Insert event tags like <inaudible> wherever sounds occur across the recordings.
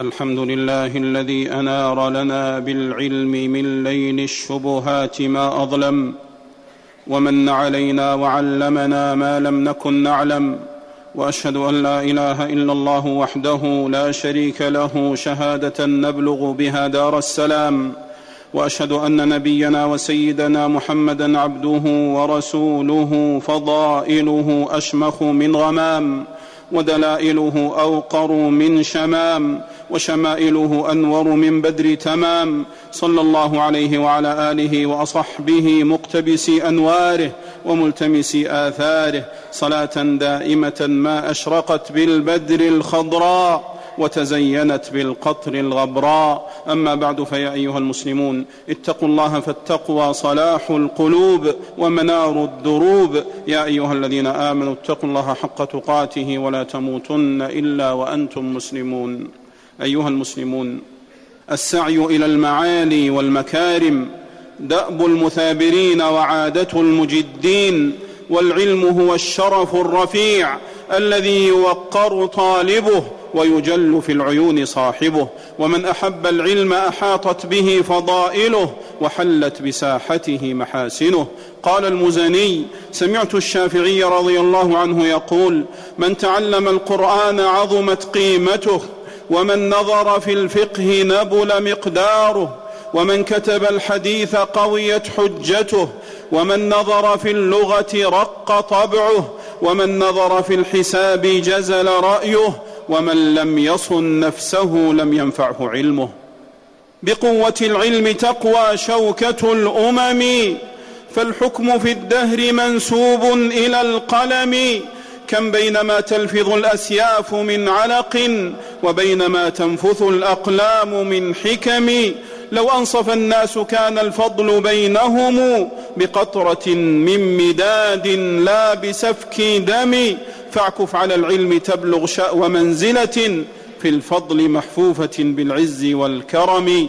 الحمد لله الذي أنار لنا بالعلم من ليل الشبهات ما أظلم ومن علينا وعلمنا ما لم نكن نعلم وأشهد أن لا إله إلا الله وحده لا شريك له شهادة نبلغ بها دار السلام وأشهد أن نبينا وسيدنا محمدا عبده ورسوله فضائله أشمخ من غمام ودلائله أوقر من شمام وشمائله أنور من بدر تمام. صلى الله عليه وعلى آله وأصحبه مقتبس أنواره وملتمس آثاره. صلاة دائمة ما أشرقت بالبدر الخضراء وتزينت بالقطر الغبراء. أما بعد فيا أيها المسلمون اتقوا الله فالتقوى صلاح القلوب ومنار الدروب. يا أيها الذين آمنوا اتقوا الله حق تقاته ولا تموتن إلا وأنتم مسلمون. أيها المسلمون السعي إلى المعالي والمكارم دأب المثابرين وعادة المجدين والعلم هو الشرف الرفيع الذي يوقر طالبه ويجل في العيون صاحبه. ومن أحب العلم أحاطت به فضائله وحلت بساحته محاسنه. قال المزني سمعت الشافعي رضي الله عنه يقول من تعلم القرآن عظمت قيمته ومن نظر في الفقه نبل مقداره ومن كتب الحديث قويت حجته ومن نظر في اللغة رق طبعه ومن نظر في الحساب جزل رأيه ومن لم يصن نفسه لم ينفعه علمه. بقوة العلم تقوى شوكة الأمم فالحكم في الدهر منسوب إلى القلم كم بينما تلفظ الأسياف من علق وبينما تنفث الأقلام من حكم. لو أنصف الناس كان الفضل بينهم بقطرة من مداد لا بسفك دم. فاعكف على العلم تبلغ شأو منزلة في الفضل محفوفة بالعز والكرم.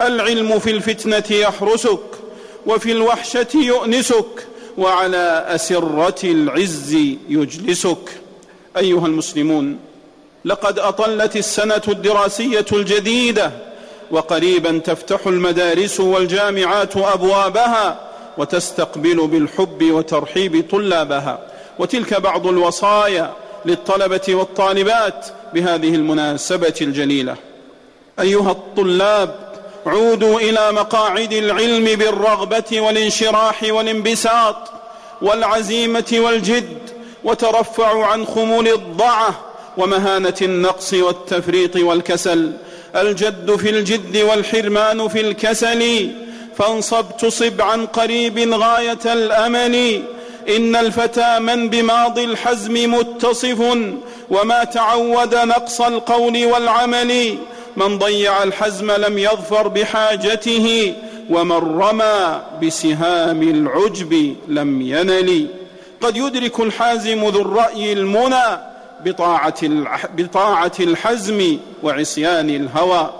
العلم في الفتنة يحرسك وفي الوحشة يؤنسك. وعلى أسرة العز يجلسك. أيها المسلمون لقد أطلت السنة الدراسية الجديدة وقريبا تفتح المدارس والجامعات أبوابها وتستقبل بالحب وترحيب طلابها. وتلك بعض الوصايا للطلبة والطالبات بهذه المناسبة الجليلة. أيها الطلاب عودوا إلى مقاعد العلم بالرغبة والانشراح والانبساط والعزيمة والجد وترفعوا عن خمول الضعة ومهانة النقص والتفريط والكسل. الجد في الجد والحرمان في الكسل. فانصب تصب عن قريب غاية الأمل. إن الفتى من بماضي الحزم متصف وما تعود نقص القول والعمل. من ضيع الحزم لم يظفر بحاجته ومن رمى بسهام العجب لم ينل. قد يدرك الحازم ذو الرأي المنى بطاعة الحزم وعصيان الهوى.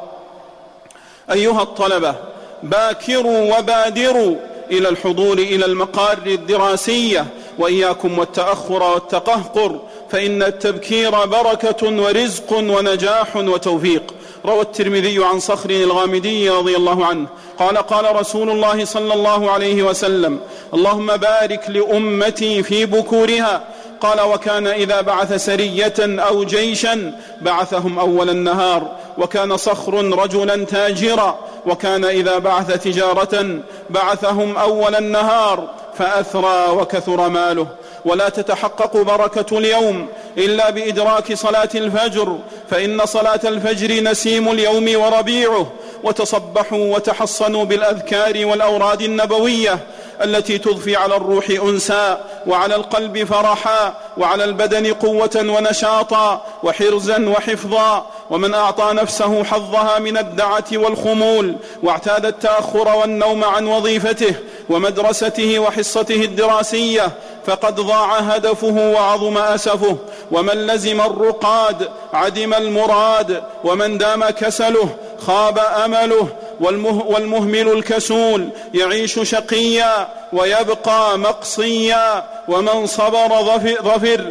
أيها الطلبة باكروا وبادروا إلى الحضور إلى المقار الدراسية وإياكم والتأخر والتقهقر فإن التبكير بركة ورزق ونجاح وتوفيق. روى الترمذي عن صخر الغامدي رضي الله عنه قال قال رسول الله صلى الله عليه وسلم اللهم بارك لأمتي في بكورها قال وكان إذا بعث سرية أو جيشا بعثهم أول النهار وكان صخر رجلا تاجرا وكان إذا بعث تجارة بعثهم أول النهار فأثرى وكثر ماله ولا تتحقق بركة اليوم إلا بإدراك صلاة الفجر فإن صلاة الفجر نسيم اليوم وربيعه وتصبحوا وتحصنوا بالأذكار والأوراد النبوية التي تضفي على الروح أنسا وعلى القلب فرحا وعلى البدن قوة ونشاطا وحرزا وحفظا ومن أعطى نفسه حظها من الدعة والخمول واعتاد التأخر والنوم عن وظيفته ومدرسته وحصته الدراسية فقد ضاع هدفه وعظم أسفه. ومن لزم الرقاد عدم المراد ومن دام كسله خاب أمله. والمه والمهمل الكسول يعيش شقيا ويبقى مقصيا. ومن صبر ظفر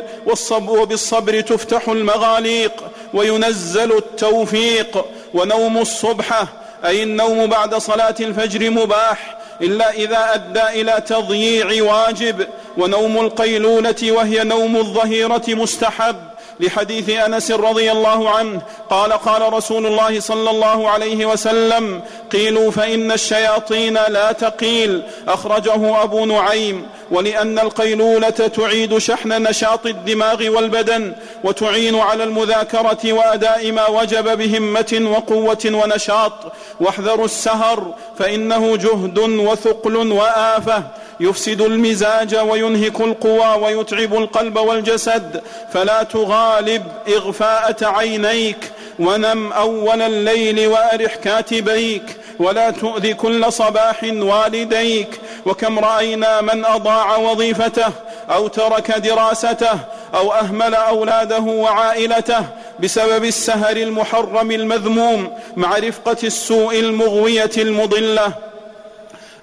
وبالصبر تفتح المغاليق. وينزل التوفيق. ونوم الصبحة أي النوم بعد صلاة الفجر مباح. إلا إذا أدى إلى تضييع واجب. ونوم القيلولة وهي نوم الظهيرة مستحب. لحديث أنس رضي الله عنه قال قال رسول الله صلى الله عليه وسلم قيلوا فإن الشياطين لا تقيل. أخرجه أبو نعيم. ولأن القيلولة تعيد شحن نشاط الدماغ والبدن وتعين على المذاكرة وأداء ما وجب بهمة وقوة ونشاط. واحذروا السهر فإنه جهد وثقل وآفة. يفسد المزاج وينهك القوى ويتعب القلب والجسد فلا تغالب إغفاءة عينيك ونم أول الليل وأرح كاتبيك ولا تؤذي كل صباح والديك. وكم رأينا من أضاع وظيفته أو ترك دراسته أو أهمل أولاده وعائلته بسبب السهر المحرم المذموم مع رفقة السوء المغوية المضلة.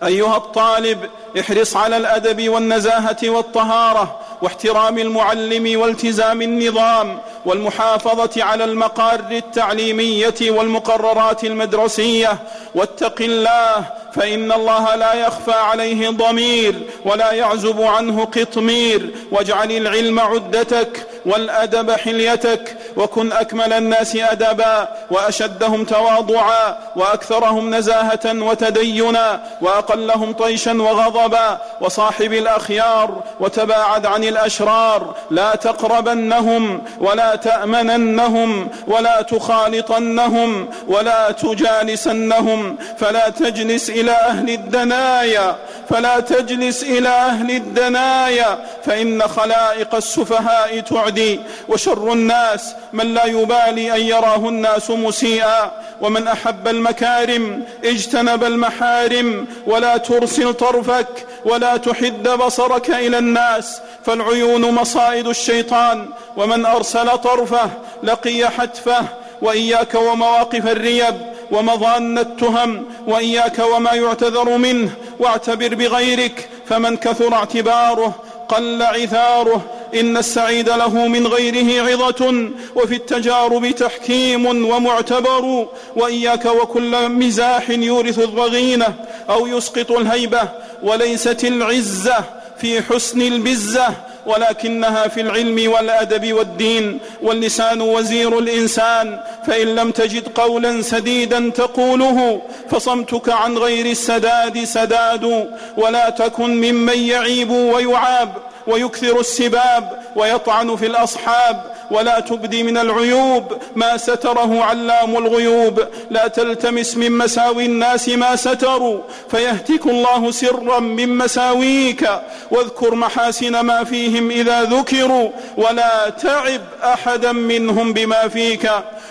أيها الطالب احرص على الأدب والنزاهة والطهارة واحترام المعلم والتزام النظام والمحافظة على المقار التعليمية والمقررات المدرسية. واتق الله فإن الله لا يخفى عليه ضمير ولا يعزب عنه قطمير. واجعل العلم عدتك والأدب حليتك وكن أكمل الناس أدبا وأشدهم تواضعا وأكثرهم نزاهة وتدينا وأقلهم طيشا وغضبا وصاحب الأخيار وتباعد عن الأشرار لا تقربنهم ولا تأمننهم ولا تخالطنهم ولا تجالسنهم فلا تجلس إلى أهل الدنايا فلا تجلس إلى أهل الدنايا فإن خلائق السفهاء تعدي وشر الناس من لا يبالي أن يراه الناس مسيئا ومن أحب المكارم اجتنب المحارم ولا ترسل طرفك ولا تحد بصرك إلى الناس فالعيون مصائد الشيطان ومن أرسل طرفه لقي حتفه وإياك ومواقف الريب ومظان التهم وإياك وما يعتذر منه واعتبر بغيرك فمن كثر اعتباره قل عثاره إن السعيد له من غيره عظة وفي التجارب تحكيم ومعتبر وإياك وكل مزاح يورث الضغينة أو يسقط الهيبة وليست العزة في حسن البزة ولكنها في العلم والأدب والدين واللسان وزير الإنسان فإن لم تجد قولا سديدا تقوله فصمتك عن غير السداد سداد ولا تكن ممن يعيب ويعاب ويكثر السباب ويطعن في الأصحاب ولا تبدي من العيوب ما ستره علام الغيوب. لا تلتمس من مساوي الناس ما ستروا فيهتك الله سرا من مساويك. واذكر محاسن ما فيهم إذا ذكروا ولا تعب أحدا منهم بما فيك.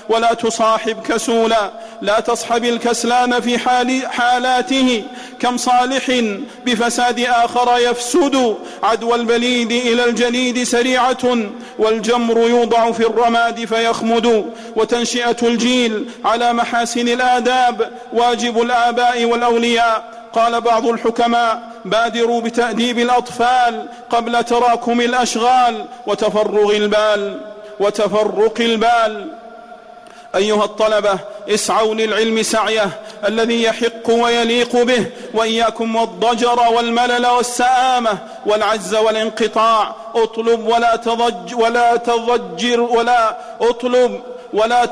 ولا تصاحب كسولا لا تصحب الكسلان في حال حالاته. كم صالح بفساد آخر يفسد. عدوى البليد إلى الجليد سريعة والجمر يوضع في الرماد فيخمد. وتنشئة الجيل على محاسن الآداب واجب الآباء والأولياء. قال بعض الحكماء بادروا بتأديب الأطفال قبل تراكم الأشغال وتفرغ البال وتفرق البال. أيها الطلبة اسعوا للعلم سعيه الذي يحق ويليق به وإياكم والضجر والملل والسآمة والعجز والانقطاع. اطلب ولا تضج ولا تضجر ولا اطلب ولا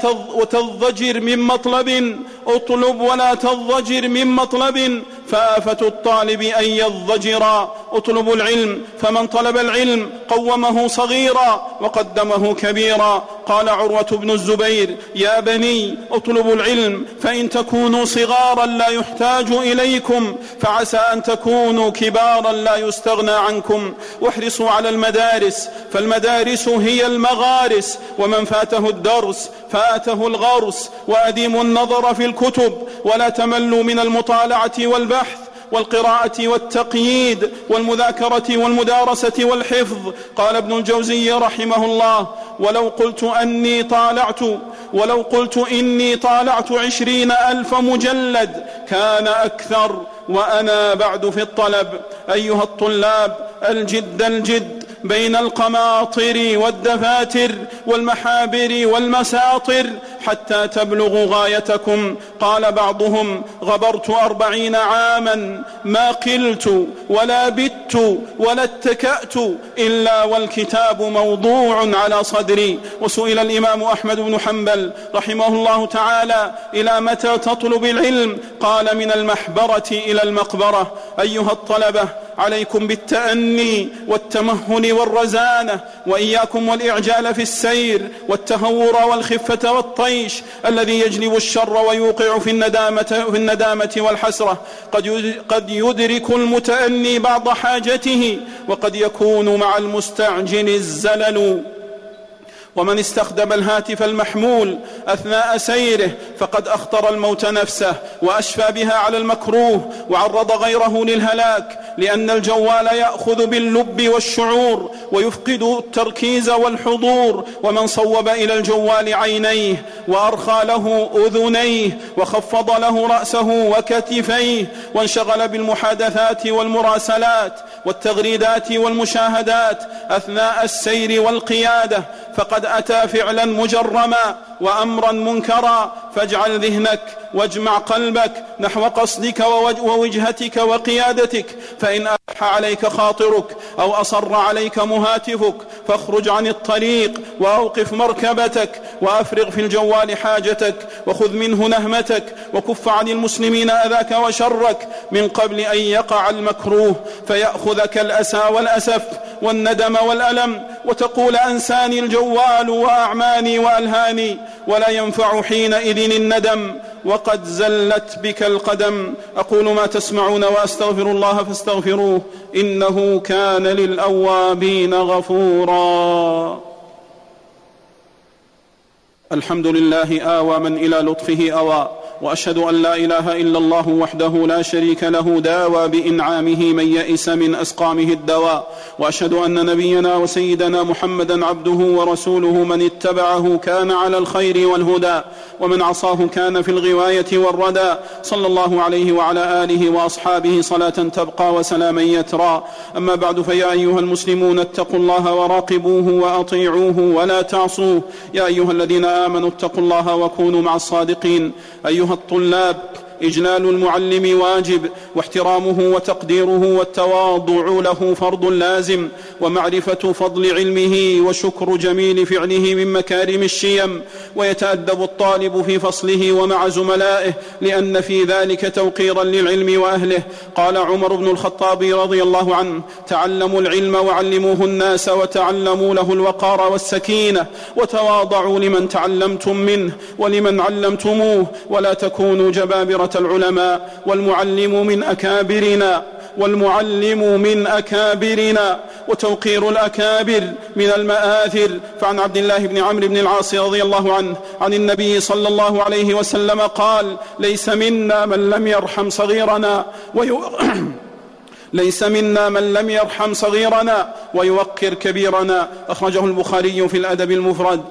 تضجر من مطلب. اطلب ولا تضجر من مطلب. فآفة الطالب أن يضجرا اطلبوا العلم فمن طلب العلم قومه صغيرا وقدمه كبيرا. قال عروة بن الزبير يا بني اطلبوا العلم فإن تكونوا صغارا لا يحتاج إليكم فعسى أن تكونوا كبارا لا يستغنى عنكم. واحرصوا على المدارس فالمدارس هي المغارس ومن فاته الدرس فاته الغرس. وأديموا النظر في الكتب ولا تملوا من المطالعة والبحث والقراءة والتقييد والمذاكرة والمدارسة والحفظ. قال ابن الجوزي رحمه الله ولو قلت أني طالعت ولو قلت إني طالعت عشرين ألف مجلد كان أكثر وأنا بعد في الطلب. أيها الطلاب الجد الجد بين القماطر والدفاتر والمحابر والمساطر حتى تبلغوا غايتكم. قال بعضهم غبرت أربعين عاما ما قلت ولا بت ولا اتكأت إلا والكتاب موضوع على صدري. وسئل الإمام أحمد بن حنبل رحمه الله تعالى إلى متى تطلب العلم؟ قال من المحبرة إلى المقبرة. أيها الطلبة عليكم بالتأني والتمهن والرزانة وإياكم والإعجال في السير والتهور والخفة والطيش الذي يجلب الشر ويوقع في الندامة, في الندامة والحسرة. قد, قد يدرك المتأني بعض حاجته وقد يكون مع المستعجل الزلل. ومن استخدم الهاتف المحمول أثناء سيره فقد أخطر الموت نفسه وأشفى بها على المكروه وعرض غيره للهلاك لأن الجوال يأخذ باللب والشعور ويفقد التركيز والحضور ومن صوب إلى الجوال عينيه وأرخى له أذنيه وخفض له رأسه وكتفيه وانشغل بالمحادثات والمراسلات والتغريدات والمشاهدات أثناء السير والقيادة فقد أتى فعلا مجرما وأمرا منكرا. فاجعل ذهنك واجمع قلبك نحو قصدك ووجهتك وقيادتك. فإن الح عليك خاطرك أو أصر عليك مهاتفك فاخرج عن الطريق وأوقف مركبتك. وأفرغ في الجوال حاجتك وخذ منه نهمتك وكف عن المسلمين أذاك وشرك من قبل أن يقع المكروه فيأخذك الأسى والأسف والندم والألم وتقول أنساني الجوال وأعماني وألهاني ولا ينفع حينئذ الندم وقد زلت بك القدم أقول ما تسمعون وأستغفر الله فاستغفروه إنه كان للأوابين غفورا الحمد لله آوى من إلى لطفه أوى. وأشهد أن لا إله إلا الله وحده لا شريك له داوى بإنعامه من يئس من أسقامه الدواء. وأشهد أن نبينا وسيدنا محمدا عبده ورسوله من اتبعه كان على الخير والهدى ومن عصاه كان في الغواية والردى. صلى الله عليه وعلى آله وأصحابه صلاة تبقى وسلاما يترى. أما بعد فيا أيها المسلمون اتقوا الله وراقبوه وأطيعوه ولا تعصوه. يا أيها الذين آمنوا اتقوا الله وكونوا مع الصادقين. أيها الطلاب. إجلال المعلم واجب واحترامه وتقديره والتواضع له فرض لازم ومعرفة فضل علمه وشكر جميل فعله من مكارم الشيم ويتأدب الطالب في فصله ومع زملائه لأن في ذلك توقيرا للعلم وأهله. قال عمر بن الخطاب رضي الله عنه تعلموا العلم وعلموه الناس وتعلموا له الوقار والسكينة وتواضعوا لمن تعلمتم منه ولمن علمتموه ولا تكونوا العلماء والمعلم من أكابرنا والمعلم من أكابرنا وتوقير الأكابر من المآثر فعن عبد الله بن عمرو بن العاص رضي الله عنه عن النبي صلى الله عليه وسلم قال ليس منا من لم يرحم صغيرنا. <clears throat> ليس منا من لم يرحم صغيرنا ويوقر كبيرنا أخرجه البخاري في الأدب المفرد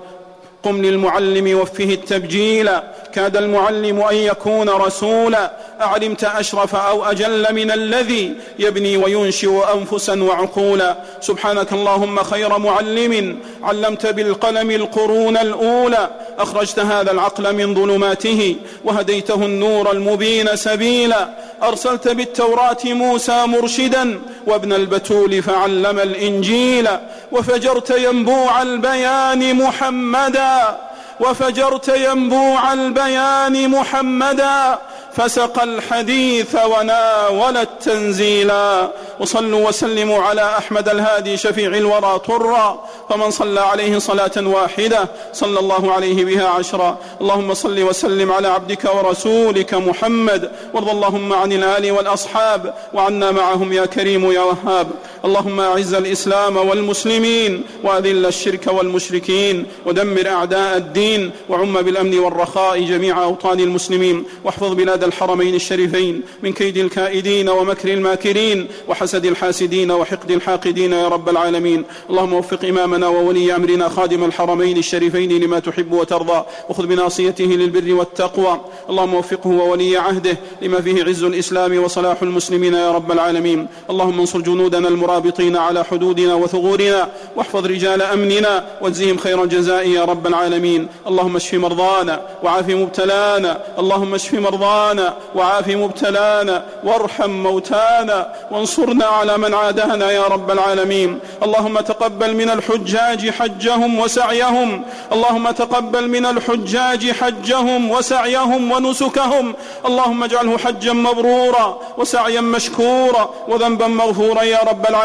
قم للمعلم وفه التبجيل. كاد المعلم أن يكون رسولا. أعلمت أشرف أو أجل من الذي يبني وينشئ أنفسا وعقولا. سبحانك اللهم خير معلم. علمت بالقلم القرون الأولى. أخرجت هذا العقل من ظلماته. وهديته النور المبين سبيلا. أرسلت بالتوراة موسى مرشدا وابن البتول فعلم الإنجيل وفجرت ينبوع البيان محمدا وفجرت ينبوع البيان محمدا فسقى الحديث وناول التنزيلا وصلوا وسلموا على أحمد الهادي شفيع الورى طرا فمن صلى عليه صلاة واحدة صلى الله عليه بها عشرا. اللهم صل وسلم على عبدك ورسولك محمد. وارض اللهم عن الآل والأصحاب. وعنا معهم يا كريم يا وهاب. اللهم اعز الإسلام والمسلمين وأذل الشرك والمشركين ودمر أعداء الدين وعم بالأمن والرخاء جميع أوطان المسلمين واحفظ بلاد الحرمين الشريفين من كيد الكائدين ومكر الماكرين وحسد الحاسدين وحقد الحاقدين يا رب العالمين. اللهم وفق إمامنا وولي أمرنا خادم الحرمين الشريفين لما تحب وترضى وخذ بناصيته للبر والتقوى. اللهم وفقه وولي عهده لما فيه عز الإسلام وصلاح المسلمين يا رب العالمين. اللهم انصر جنودنا المرابطين على حدودنا وثغورنا. واحفظ رجال أمننا. واجزهم خير الجزاء يا رب العالمين. اللهم اشف مرضانا وعاف مبتلانا. اللهم اشف مرضانا وعاف مبتلانا. وارحم موتانا. وانصرنا على من عادانا يا رب العالمين. اللهم تقبل من الحجاج حجهم وسعيهم. اللهم تقبل من الحجاج حجهم وسعيهم ونسكهم. اللهم اجعله حجا مبرورا وسعيا مشكورا وذنبا مغفورا يا رب العالمين.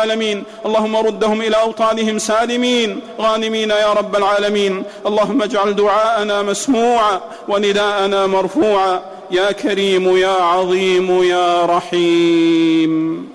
اللهم ردهم إلى أوطانهم سالمين. غانمين يا رب العالمين. اللهم اجعل دعاءنا مسموعا ونداءنا مرفوعا. يا كريم يا عظيم يا رحيم.